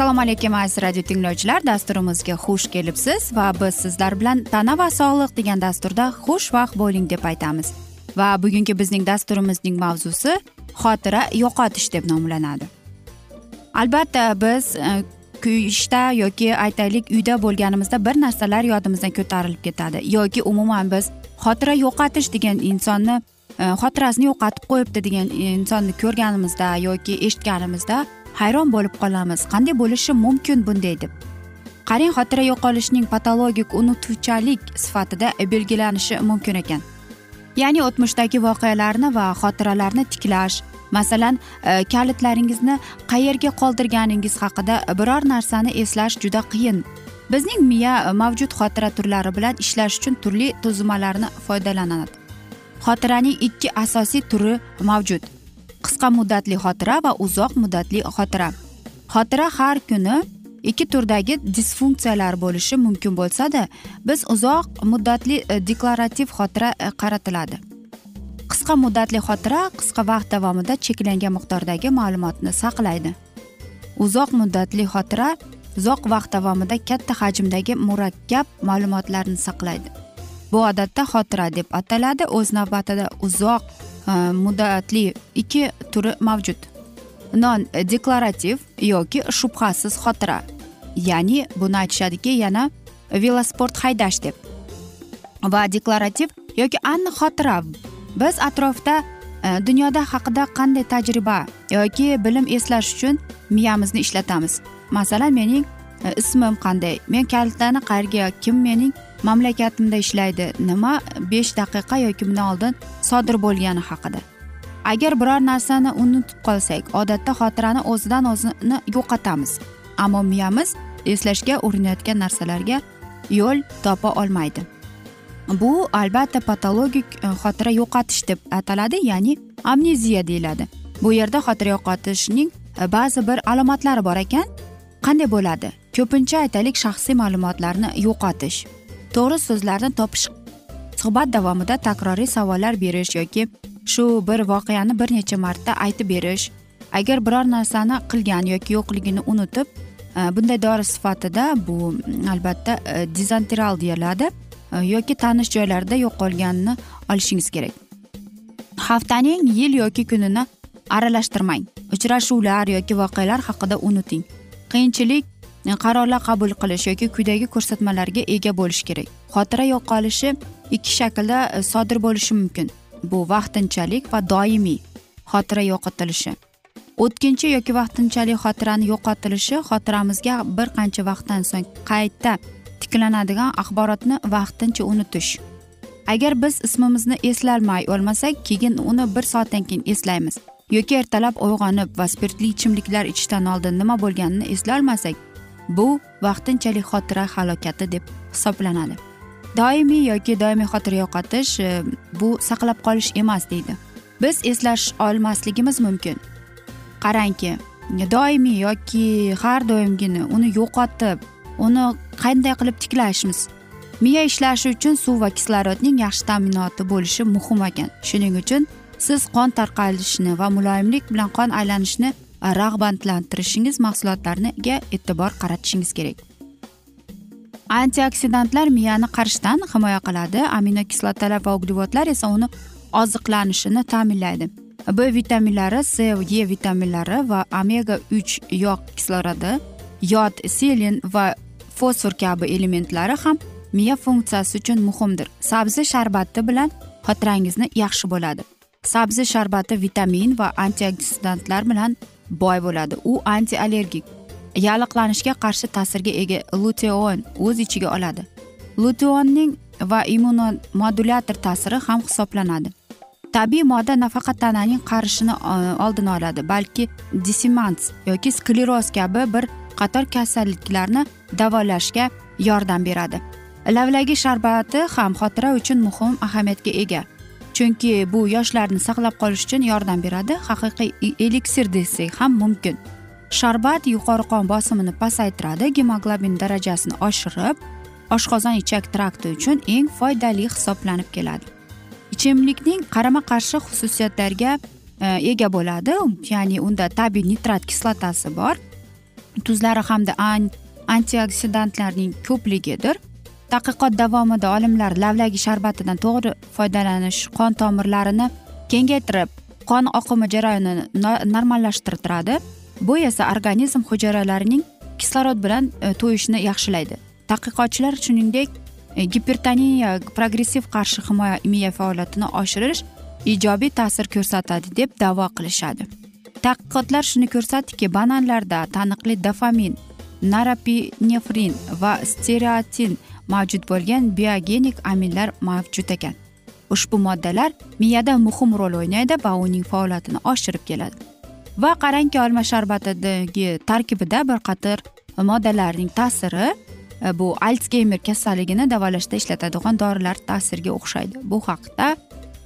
assalomu alaykum aziz radio tinglovchilar. Dasturimizga xush kelibsiz va biz sizlar bilan tana va sog'liq degan dasturda xushvaqt bo'ling deb aytamiz. Va bugungi bizning dasturimizning mavzusi xotira yo'qotish deb nomlanadi. Albatta biz e, kuyishda yoki aytaylik uyda bo'lganimizda bir narsalar yodimizdan ko'tarilib ketadi. Yoki umuman biz xotira yo'qotish degan insonni e, xotirasini yo'qotib qo'yibdi degan insonni ko'rganimizda yoki eshitganimizda hayron bo'lib qolamiz. Qanday bo'lishi mumkin bunday deb. Qarang xotira yo'qolishning patologik unutuvchanlik sifatida belgilanishi mumkin ekan. Ya'ni o'tmishdagi voqealarni va xotiralarni tiklash masalan e, kalitlaringizni qayerga qoldirganingiz haqida biror narsani eslash juda qiyin. Bizning miya mavjud xotira turlari bilan ishlash uchun turli tuzilmalarni foydalanadi. Xotiraning ikki asosiy turi mavjud. Qisqa muddatli xotira va uzoq muddatli xotira. Xotira har kuni ikki turdagi disfunksiyalar bo'lishi mumkin bo'lsada biz uzoq muddatli e, deklarativ xotira e, qaratiladi. Qisqa muddatli xotira qisqa vaqt davomida cheklangan miqdordagi ma'lumotni saqlaydi. Uzoq muddatli xotira uzoq vaqt davomida katta hajmdagi murakkab ma'lumotlarni saqlaydi. Bu odatda xotira deb ataladi o'z navbatida uzoq e, muddatli ikki turi mavjud. Non e, deklarativ yoki shubhasiz xotira. Ya'ni buni aytishadiki yana velosport haydash deb. Va deklarativ yoki aniq xotira biz atrofda e, dunyoda haqida qanday tajriba yoki bilim eslash uchun miyamizni ishlatamiz? Masalan mening e, ismim qanday? Men kalitlarni qayerga kim mening mamlakatimda ishlaydi? Nima besh daqiqa yoki bundan oldin sodir bo'lgani haqida. Agar biror narsani unutib qolsak odatda xotirani o'zidan o'zini yo'qotamiz. Ammo miyamiz eslashga urinayotgan narsalarga yo'l topa olmaydi. Bu albatta patologik e, xotira yo'qotish deb ataladi ya'ni amneziya deyiladi. Bu yerda xotira yo'qotishning e, ba'zi bir alomatlari bor ekan. Qanday bo'ladi? Ko'pincha aytaylik shaxsiy ma'lumotlarni yo'qotish. To'g'ri so'zlarni topish suhbat davomida takroriy savollar berish yoki shu bir voqeani bir necha marta aytib berish agar biror narsani qilgan yoki yo'qligini unutib e, bunday dori sifatida bu albatta dizantiral deyiladi. E, yoki tanish joylarda yo'qolganini olishingiz kerak. Haftaning yil yoki kunini aralashtirmang. Uchrashuvlar yoki voqealar haqida unuting. Qiyinchilik e, qarorlar qabul qilish yoki quyidagi ko'rsatmalarga ega bo'lish kerak. Xotira yo'qolishi ikki shaklda e, sodir bo'lishi mumkin. Bu vaqtinchalik va doimiy xotira yo'qotilishi. O'tkinchi yoki vaqtinchalik xotirani yo'qotilishi xotiramizga bir qancha vaqtdan so'ng qayta tiklanadigan axborotni vaqtincha unutish. Agar biz ismimizni eslolmay olmasak keyin uni bir soatdan keyin eslaymiz. Yoki ertalab uyg'onib va spirtli ichimliklar ichishdan oldin nima bo'lganini eslolmasak bu vaqtinchalik xotira halokati deb hisoblanadi. Doimiy yoki doimiy xotira yo'qotish e, bu saqlab qolish emas deydi. Biz eslash olmasligimiz mumkin. Qarangki doimiy yoki har doimgini uni yo'qotib uni qanday qilib tiklashmiz miya ishlashi uchun suv va kislorodning yaxshi ta'minoti bo'lishi muhim ekan. Shuning uchun siz qon tarqalishini va muloyimlik bilan qon aylanishini rag'batlantirishingiz mahsulotlariga e'tibor qaratishingiz kerak. Antioksidantlar miyani qarishdan himoya qiladi. Aminokislotalar va uglevodlar esa uni oziqlanishini ta'minlaydi. B vitaminlari c e vitaminlari va omega uch yog' kislorodi yod selin va fosfor kabi elementlari ham miya funksiyasi uchun muhimdir. Sabzi sharbati bilan xotirangizni yaxshi bo'ladi. Sabzi sharbati vitamin va antioksidantlar bilan boy bo'ladi. U antiallergik yalliqlanishga qarshi ta'sirga ega. Luteon o'z ichiga oladi. Luteonning va immunomodulyator ta'siri ham hisoblanadi. Tabiiy modda nafaqat tananing qarishini e, oldini oladi balki dissimans yoki skleroz kabi bir qator kasalliklarni davolashga yordam beradi. Lavlagi sharbati ham xotira uchun muhim ahamiyatga ega chunki bu yoshlarni saqlab qolish uchun yordam beradi. Haqiqiy eliksir desak ham mumkin. Sharbat yuqori qon bosimini pasaytiradi gemoglobin darajasini oshirib oshqozon ichak trakti uchun eng foydali hisoblanib keladi. Ichimlikning qarama qarshi xususiyatlarga e, ega bo'ladi. Ya'ni unda tabiiy nitrat kislotasi bor. Tuzlari hamda antioksidantlarning ko'pligidir. Tadqiqot davomida olimlar lavlagi sharbatidan to'g'ri foydalanish qon tomirlarini kengaytirib qon oqimi jarayonini normallashtiradi bu esa organizm hujayralarining kislorod bilan e, to'yishini yaxshilaydi. Tadqiqotchilar shuningdek e, gipertoniya progressiv qarshi himoya miya faoliyatini oshirish ijobiy ta'sir ko'rsatadi deb da'vo qilishadi. Tadqiqotlar shuni ko'rsatdiki bananlarda taniqli dofamin narapinefrin va stereotin mavjud bo'lgan biogenik aminlar mavjud ekan. Ushbu moddalar miyada muhim rol o'ynaydi va uning faoliyatini oshirib keladi. Va qarangki olma sharbatidagi tarkibida bir qator moddalarning ta'siri e, bu altsgeymer kasalligini davolashda ishlatadigan dorilar ta'siriga o'xshaydi. Bu haqda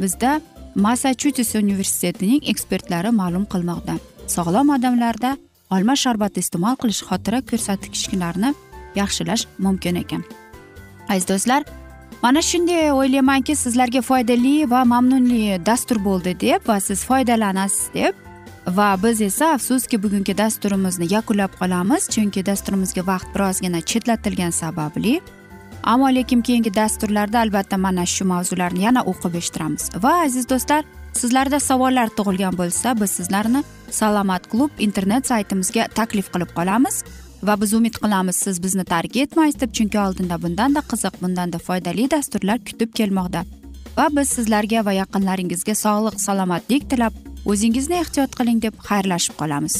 bizda massachusets universitetining ekspertlari ma'lum qilmoqda. Sog'lom odamlarda olma sharbati iste'mol qilish xotira ko'rsatkichlarni yaxshilash mumkin ekan. Aziz do'stlar mana shunday o'ylaymanki sizlarga foydali va mamnunli dastur bo'ldi deb va siz foydalanasiz deb va biz esa afsuski bugungi dasturimizni yakunlab qolamiz chunki dasturimizga vaqt birozgina chetlatilgani sababli. Ammo lekin keyingi dasturlarda albatta mana shu mavzularni yana o'qib eshittiramiz. Va aziz do'stlar sizlarda savollar tug'ilgan bo'lsa biz sizlarni salomat klub internet saytimizga taklif qilib qolamiz va biz umid qilamiz siz bizni tark etmaysiz deb chunki oldinda bundanda qiziq bundanda foydali dasturlar kutib kelmoqda. Va biz sizlarga va yaqinlaringizga sog'lik salomatlik tilab o'zingizni ehtiyot qiling deb xayrlashib qolamiz.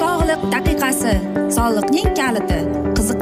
Sog'liq daqiqasi. Soliqning kaliti.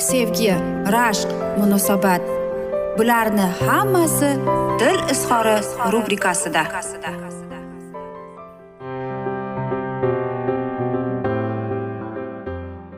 sevgi rashq munosabat. Bularni hammasi dil izhori rubrikasida.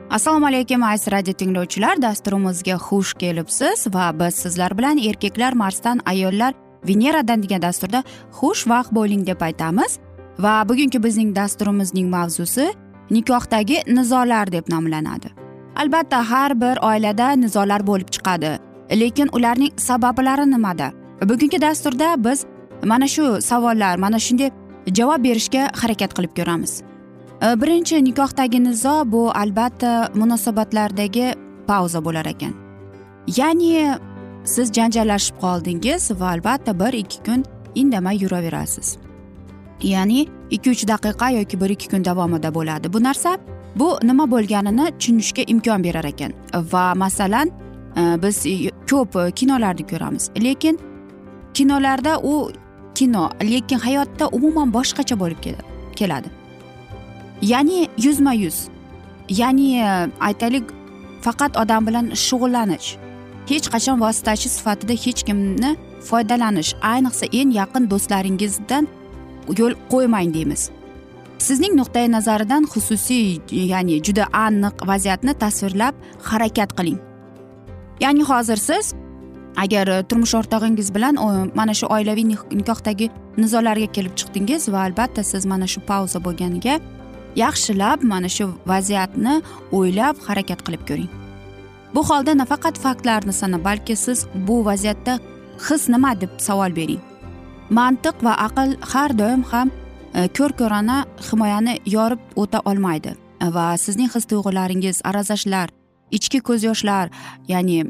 Assalomu alaykum aziz radio tinglovchilar. Dasturimizga xush kelibsiz va biz sizlar bilan erkaklar marsdan ayollar veneradan degan dasturda xushvaqt bo'ling deb aytamiz. Va bugungi bizning dasturimizning mavzusi nikohdagi nizolar deb nomlanadi. Albatta har bir oilada nizolar bo'lib chiqadi lekin ularning sabablari nimada? Bugungi dasturda biz mana shu savollar mana shunday javob berishga harakat qilib ko'ramiz. E, birinchi nikohdagi nizo bu albatta munosabatlardagi pauza bo'lar ekan. Ya'ni siz janjallashib qoldingiz va albatta bir ikki kun indamay yuraverasiz. Ya'ni ikki uch daqiqa yoki bir ikki kun davomida bo'ladi. Bu narsa bu nima bo'lganini tushunishga imkon berar ekan. Va masalan e, biz ko'p kinolarni ko'ramiz. Lekin kinolarda u kino lekin hayotda umuman boshqacha bo'lib keladi. Ya'ni yuzma yuz ya'ni e, aytaylik faqat odam bilan shug'ullanish hech qachon vositachi sifatida hech kimni foydalanish ayniqsa eng yaqin do'stlaringizdan yo'l qo'ymang deymiz. Sizning nuqtai nazaridan xususiy ya'ni juda aniq vaziyatni tasvirlab harakat qiling. Ya'ni hozir siz agar turmush o'rtog'ingiz bilan mana shu oilaviy nikohdagi nizolarga kelib chiqdingiz va albatta siz mana shu pauza bo'lganiga yaxshilab mana shu vaziyatni o'ylab harakat qilib ko'ring. Bu holda nafaqat faktlarni sanab balki siz bu vaziyatda his nima deb savol bering. Mantiq va aql har doim ham E, ko'r ko'rona himoyani yorib o'ta olmaydi. E, va sizning his tuyg'ularingiz arazashlar ichki ko'z yoshlar ya'ni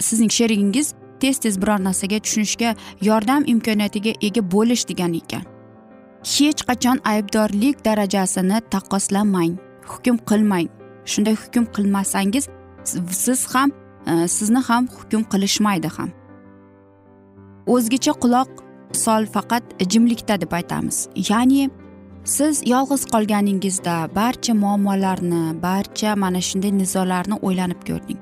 sizning sherigingiz tez tez biror narsaga tushunishga yordam imkoniyatiga ega bo'lish degani ekan. Hech qachon aybdorlik darajasini taqqoslamang hukm qilmang. Shunday hukm qilmasangiz siz ham e, sizni ham hukm qilishmaydi ham. O'zgacha quloq sol faqat jimlikda deb aytamiz. Ya'ni siz yolg'iz qolganingizda barcha muammolarni barcha mana shunday nizolarni o'ylanib ko'rding.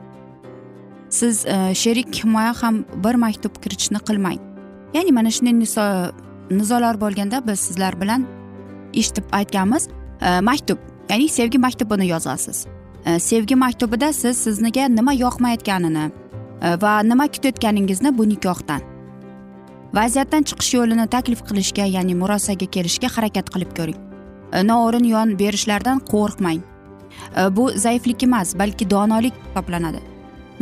Siz e, sherik himoya ham bir maktub kiritishni qilmang. Ya'ni mana shunday nizo nizolar bo'lganda biz sizlar bilan eshitib aytganmiz e, maktub. Ya'ni sevgi maktubini yozasiz. E, sevgi maktubida siz sizniga nima yoqmayotganini e, va nima kutayotganingizni bu nikohdan. Vaziyatdan chiqish yo'lini taklif qilishga ya'ni murosaga kelishga harakat qilib ko'ring. E, noo'rin yon berishlardan qo'rqmang. E, bu zaiflik emas balki donolik hisoblanadi.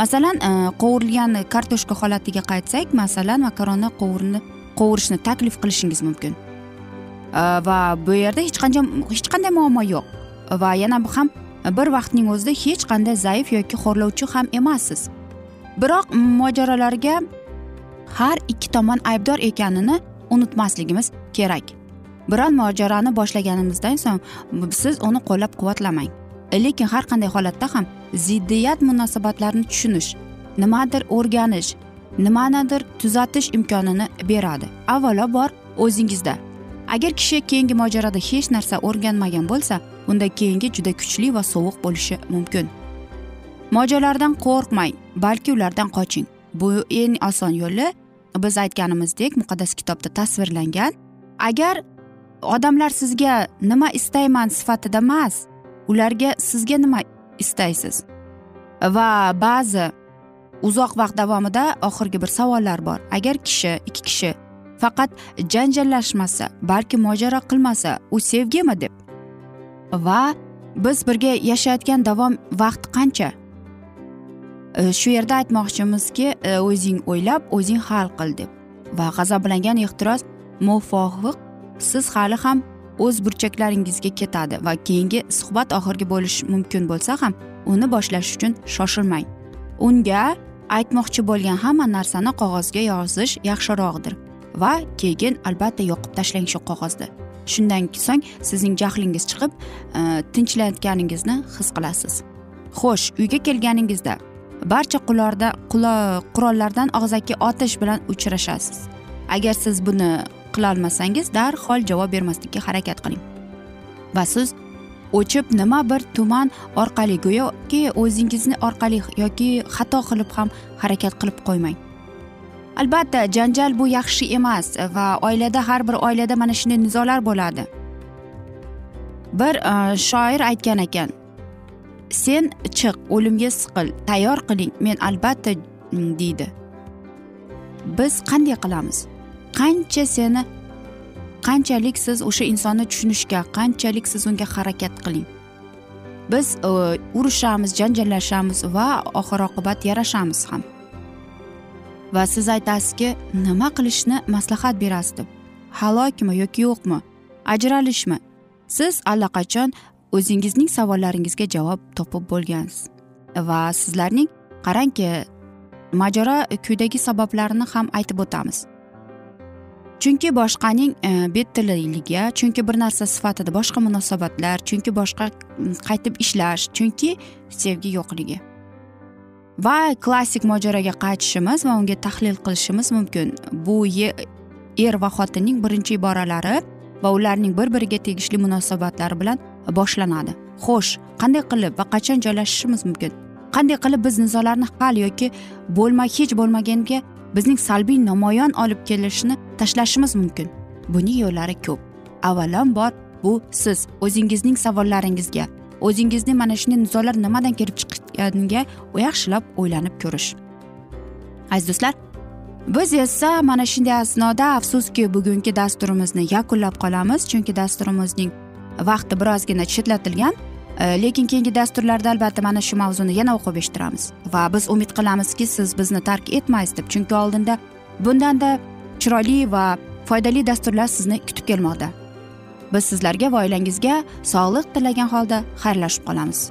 Masalan e, qovurilgan kartoshka holatiga qaytsak masalan makaronni qovurni qovurishni taklif qilishingiz mumkin. Va bu yerda hech qanday hech qanday muammo yo'q. Va yana ham bir vaqtning o'zida hech qanday zaif yoki xo'rlovchi ham emassiz. Biroq mojarolarga har ikki tomon aybdor ekanini unutmasligimiz kerak. Biron mojaroni boshlaganimizdan so'ng siz uni qo'llab quvvatlamang lekin har qanday holatda ham ziddiyat munosabatlarini tushunish nimadir o'rganish nimanidir tuzatish imkonini beradi. Avvalo bor o'zingizda. Agar kishi keyingi mojaroda hech narsa o'rganmagan bo'lsa unda keyingi juda kuchli va sovuq bo'lishi mumkin. Mojalardan qo'rqmang balki ulardan qoching. Bu eng oson yo'li. Biz aytganimizdek muqaddas kitobda tasvirlangan. Agar odamlar sizga nima istayman sifatida emas ularga sizga nima istaysiz? Va ba'zi uzoq vaqt davomida oxirgi bir savollar bor. Agar kishi ikki kishi faqat janjallashmasa balki mojaro qilmasa u sevgimi deb? Va biz birga yashayotgan davom vaqt qancha? Э, shu yerda aytmoqchimizki e, o'zing o'ylab o'zing hal qil deb. Va g'azablangan ehtiros muvofiq siz hali ham o'z burchaklaringizga ketadi va keyingi suhbat oxirgi bo'lishi mumkin bo'lsa ham uni boshlash uchun shoshilmang. Unga aytmoqchi bo'lgan hamma narsani qog'ozga yozish yaxshiroqdir va keyin albatta yoqib tashlang shu qog'ozni shundan so'ng sizning jahlingiz chiqib e, tinchlanayotganingizni tinchlayotganingizni his qilasiz. Xo'sh uyga kelganingizda barcha qularda qurollardan og'zaki otish bilan uchrashasiz. Agar siz buni qilolmasangiz darhol javob bermaslikka harakat qiling. Va siz o'chib nima bir tuman orqali go'yoki o'zingizni orqali yoki xato qilib ham harakat qilib qo'ymang. Albatta janjal bu yaxshi emas va oilada har bir oilada mana shunday nizolar bo'ladi. Bir e, shoir aytgan ekan sen chiq o'limga siqil tayyor qiling. Men albatta mm, deydi. Biz qanday qilamiz? Qancha seni qanchalik siz o'sha insonni tushunishga qanchalik siz unga harakat qiling. Biz e, urushamiz janjallashamiz va oxir oqibat yarashamiz ham. Va siz aytasizki nima qilishni maslahat berasiz deb. Halokmi yoki yo'qmi? Ajralishmi? Siz allaqachon o'zingizning savollaringizga javob topib bo'lgansiz. Va sizlarning qarangki mojaro kuydagi sabablarini ham aytib o'tamiz. Chunki boshqaning e, bet chunki bir narsa sifatida boshqa munosabatlar chunki boshqa qaytib ishlash chunki sevgi yo'qligi. Va klassik mojaroga qaytishimiz va unga tahlil qilishimiz mumkin. Bu er va xotinning birinchi iboralari va ularning bir biriga tegishli munosabatlari bilan boshlanadi. Xo'sh qanday qilib va qachon joylashishimiz mumkin? Qanday qilib biz nizolarni hal yoki bo'lma hech bo'lmaganga bizning salbiy namoyon olib kelishini tashlashimiz mumkin? Buning yo'llari ko'p. Avvalambor bu siz o'zingizning savollaringizga o'zingizni mana shunday nizolar nimadan kelib chiqqaniga yaxshilab o'ylanib ko'rish. Aziz do'stlar biz esa mana shunday asnoda afsuski bugungi dasturimizni yakunlab qolamiz. Chunki dasturimizning vaqti birozgina chetlatilgan e, lekin keyingi dasturlarda albatta mana shu mavzuni yana o'qib eshittiramiz. Va biz umid qilamizki siz bizni tark etmaysiz deb chunki oldinda bundanda chiroyli va foydali dasturlar sizni kutib kelmoqda. Biz sizlarga va oilangizga sog'lik tilagan holda xayrlashib qolamiz.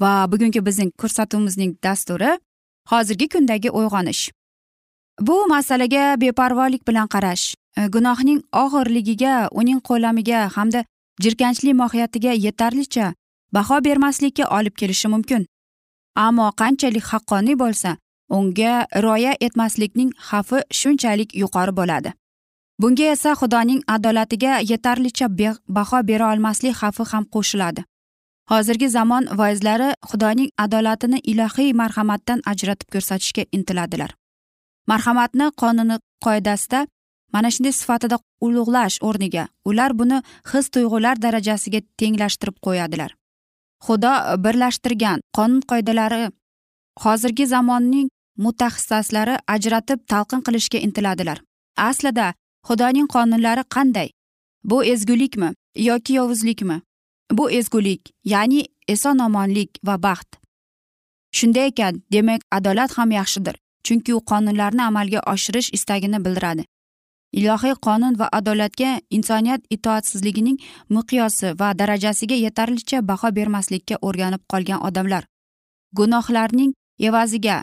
Va bugungi bizning ko'rsatuvimizning dasturi hozirgi kundagi uyg'onish. Bu masalaga beparvolik bilan qarash e, gunohning og'irligiga uning qo'lamiga hamda jirkanchli mohiyatiga yetarlicha baho bermaslikka olib kelishi mumkin. Ammo qanchalik haqqoniy bo'lsa unga rioya etmaslikning xavfi shunchalik yuqori bo'ladi. Bunga esa xudoning adolatiga yetarlicha baho bera olmaslik xavfi ham qo'shiladi. Hozirgi zamon voizlari xudoning adolatini ilohiy marhamatdan ajratib ko'rsatishga intiladilar. Marhamatni qonuni qoidasida mana shunday sifatida ulug'lash o'rniga ular buni his tuyg'ular darajasiga tenglashtirib qo'yadilar. Xudo birlashtirgan qonun qoidalari hozirgi zamonning mutaxassislari ajratib talqin qilishga intiladilar. Aslida xudoning qonunlari qanday? Bu ezgulikmi yoki yovuzlikmi? Bu ezgulik ya'ni eson omonlik va baxt. Shunday ekan demak adolat ham yaxshidir chunki u qonunlarni amalga oshirish istagini bildiradi. Ilohiy qonun va adolatga insoniyat itoatsizligining miqyosi va darajasiga yetarlicha baho bermaslikka o'rganib qolgan odamlar. Gunohlarning evaziga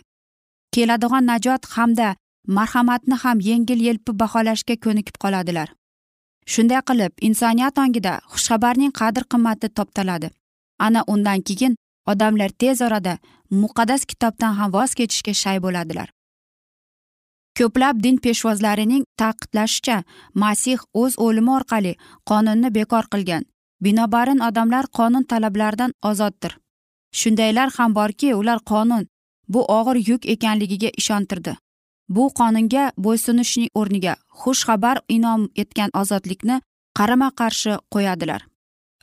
keladigan najot hamda marhamatni ham yengil yelpi baholashga ko'nikib qoladilar. Shunday qilib insoniyat ongida xushxabarning qadr qimmati toptaladi. Ana undan keyin odamlar tez orada muqaddas kitobdan ham voz kechishga shay bo'ladilar. Ko'plab din peshvozlarining ta'qidlashicha masih o'z o'limi orqali qonunni bekor qilgan. Binobarin odamlar qonun talablaridan ozoddir. Shundaylar ham borki ular qonun bu og'ir yuk ekanligiga ishontirdi. Bu qonunga bo'ysunishning o'rniga xush xabar inom etgan ozodlikni qarama qarshi qo'yadilar.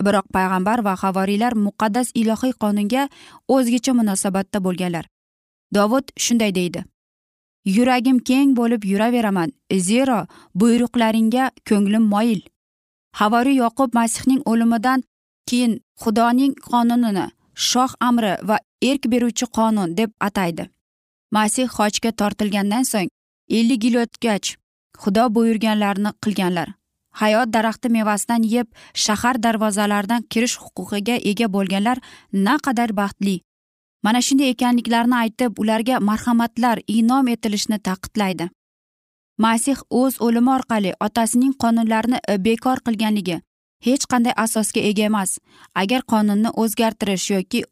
Biroq payg'ambar va havoriylar muqaddas ilohiy qonunga o'zgacha munosabatda bo'lganlar. Dovud shunday deydi yuragim keng bo'lib yuraveraman zero buyruqlaringga ko'nglim moyil. Havoriy yoqub masihning o'limidan keyin xudoning qonunini shoh amri va erk beruvchi qonun deb ataydi. Masih xochga tortilgandan so'ng ellik yil o'tgach xudo buyurganlarini qilganlar. Hayot daraxti mevasidan yeb shahar darvozalaridan kirish huquqiga ega bo'lganlar naqadar baxtli. Mana shunday ekanliklarini aytib ularga marhamatlar inom etilishini ta'kidlaydi masih o'z o'limi orqali otasining qonunlarini e, bekor qilganligi hech qanday asosga ega emas. Agar qonunni o'zgartirish yoki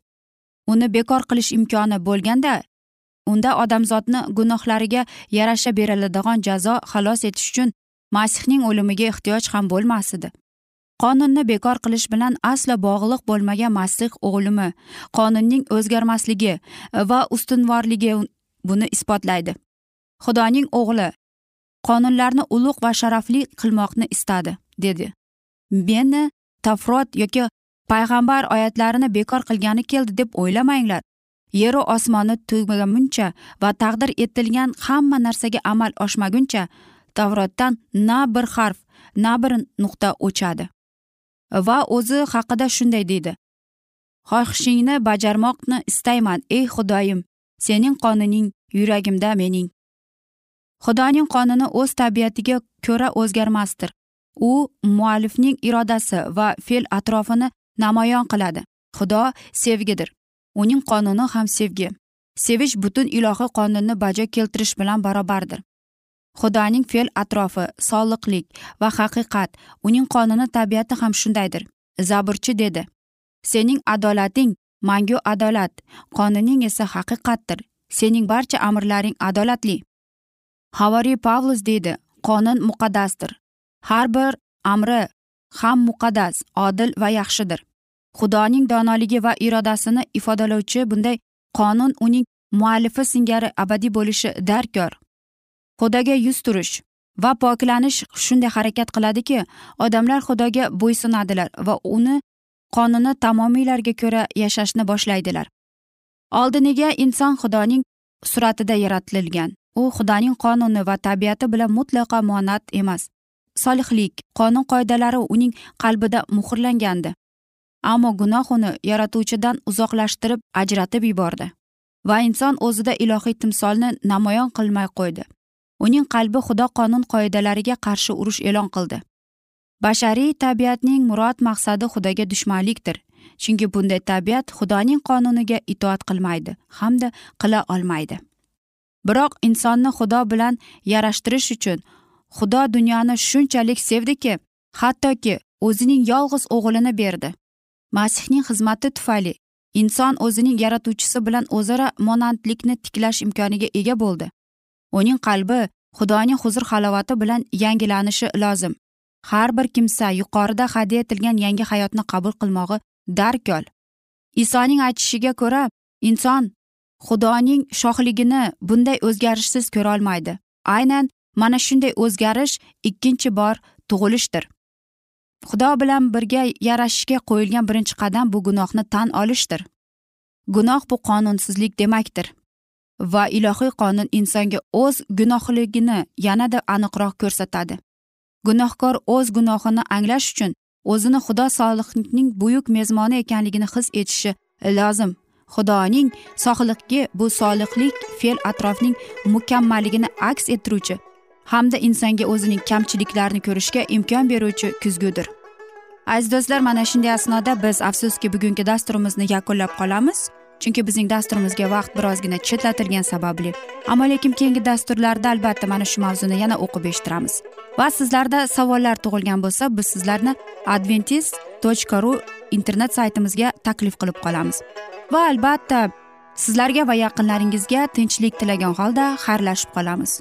uni bekor qilish imkoni bo'lganda unda odamzodni gunohlariga yarasha beriladigan jazo xalos etish uchun masihning o'limiga ehtiyoj ham bo'lmas edi qonunni bekor qilish bilan aslo bog'liq bo'lmagan masih o'limi qonunning o'zgarmasligi va ustunvorligi buni isbotlaydi. Xudoning o'g'li qonunlarni ulug' va sharafli qilmoqni istadi dedi. Meni tafrot yoki payg'ambar oyatlarini bekor qilgani keldi deb o'ylamanglar. Yeru osmonni tugmaguncha va taqdir etilgan hamma narsaga amal oshmaguncha tavrotdan na bir harf na bir nuqta o'chadi. Va o'zi haqida shunday deydi. Xohishingni bajarmoqni istayman ey xudoyim sening qonuning yuragimda mening. Xudoning qonuni o'z tabiatiga ko'ra o'zgarmasdir. U muallifning irodasi va fe'l atrofini namoyon qiladi. Xudo sevgidir. Uning qonuni ham sevgi. Sevish butun ilohiy qonunni bajo keltirish bilan barobardir. Xudoning fe'l atrofi soliqlik va haqiqat uning qonuni tabiati ham shundaydir. Zaburchi dedi. Sening adolating mangu adolat qonuning esa haqiqatdir. Sening barcha amrlaring adolatli. Havoriy pavlus deydi qonun muqaddasdir. Har bir amri ham muqaddas odil va yaxshidir. Xudoning donoligi va irodasini ifodalovchi bunday qonun uning muallifi singari abadiy bo'lishi darkor. Xudoga yuz turish va poklanish shunday harakat qiladiki odamlar xudoga bo'ysunadilar va uni qonuni tamomiylarga ko'ra yashashni boshlaydilar. Oldiniga inson xudoning suratida yaratilgan. U xudoning qonuni va tabiati bilan mutlaqo monat emas solihlik qonun qoidalari uning qalbida muhrlangandi. Ammo gunoh uni yaratuvchidan uzoqlashtirib ajratib yubordi va inson o'zida ilohiy timsolni namoyon qilmay qo'ydi. Uning qalbi xudo qonun qoidalariga qarshi urush e'lon qildi. Bashariy tabiatning murod maqsadi xudoga dushmanlikdir chunki bunday tabiat xudoning qonuniga itoat qilmaydi hamda qila olmaydi. Biroq insonni xudo bilan yarashtirish uchun xudo dunyoni shunchalik sevdiki hattoki o'zining yolg'iz o'g'lini berdi. Masihning xizmati tufayli inson o'zining yaratuvchisi bilan o'zaro monandlikni tiklash imkoniga ega bo'ldi. Uning qalbi xudoning huzur halovati bilan yangilanishi lozim. Har bir kimsa yuqorida hadya etilgan yangi hayotni qabul qilmog'i darkor isoning aytishiga ko'ra inson xudoning shohligini bunday o'zgarishsiz ko'rolmaydi aynan mana shunday o'zgarish ikkinchi bor tug'ilishdir. Xudo bilan birga yarashishga qo'yilgan birinchi qadam bu gunohni tan olishdir. Gunoh bu qonunsizlik demakdir va ilohiy qonun insonga o'z gunohligini yanada aniqroq ko'rsatadi. Gunohkor o'z gunohini anglash uchun o'zini xudo solihning buyuk mezmoni ekanligini his etishi lozim. Xudoning sohliqi bu solihlik fe'l atrofning mukammalligini aks ettiruvchi hamda insonga o'zining kamchiliklarini ko'rishga imkon beruvchi kuzgudir. Aziz do'stlar mana shunday asnoda biz afsuski bugungi dasturimizni yakunlab qolamiz chunki bizning dasturimizga vaqt birozgina chetlatilgani sababli. Ammo lekin keyingi dasturlarda albatta mana shu mavzuni yana o'qib eshittiramiz. Va sizlarda savollar tug'ilgan bo'lsa biz sizlarni adventis tochka ru internet saytimizga taklif qilib qolamiz. Va albatta sizlarga va yaqinlaringizga tinchlik tilagan holda xayrlashib qolamiz.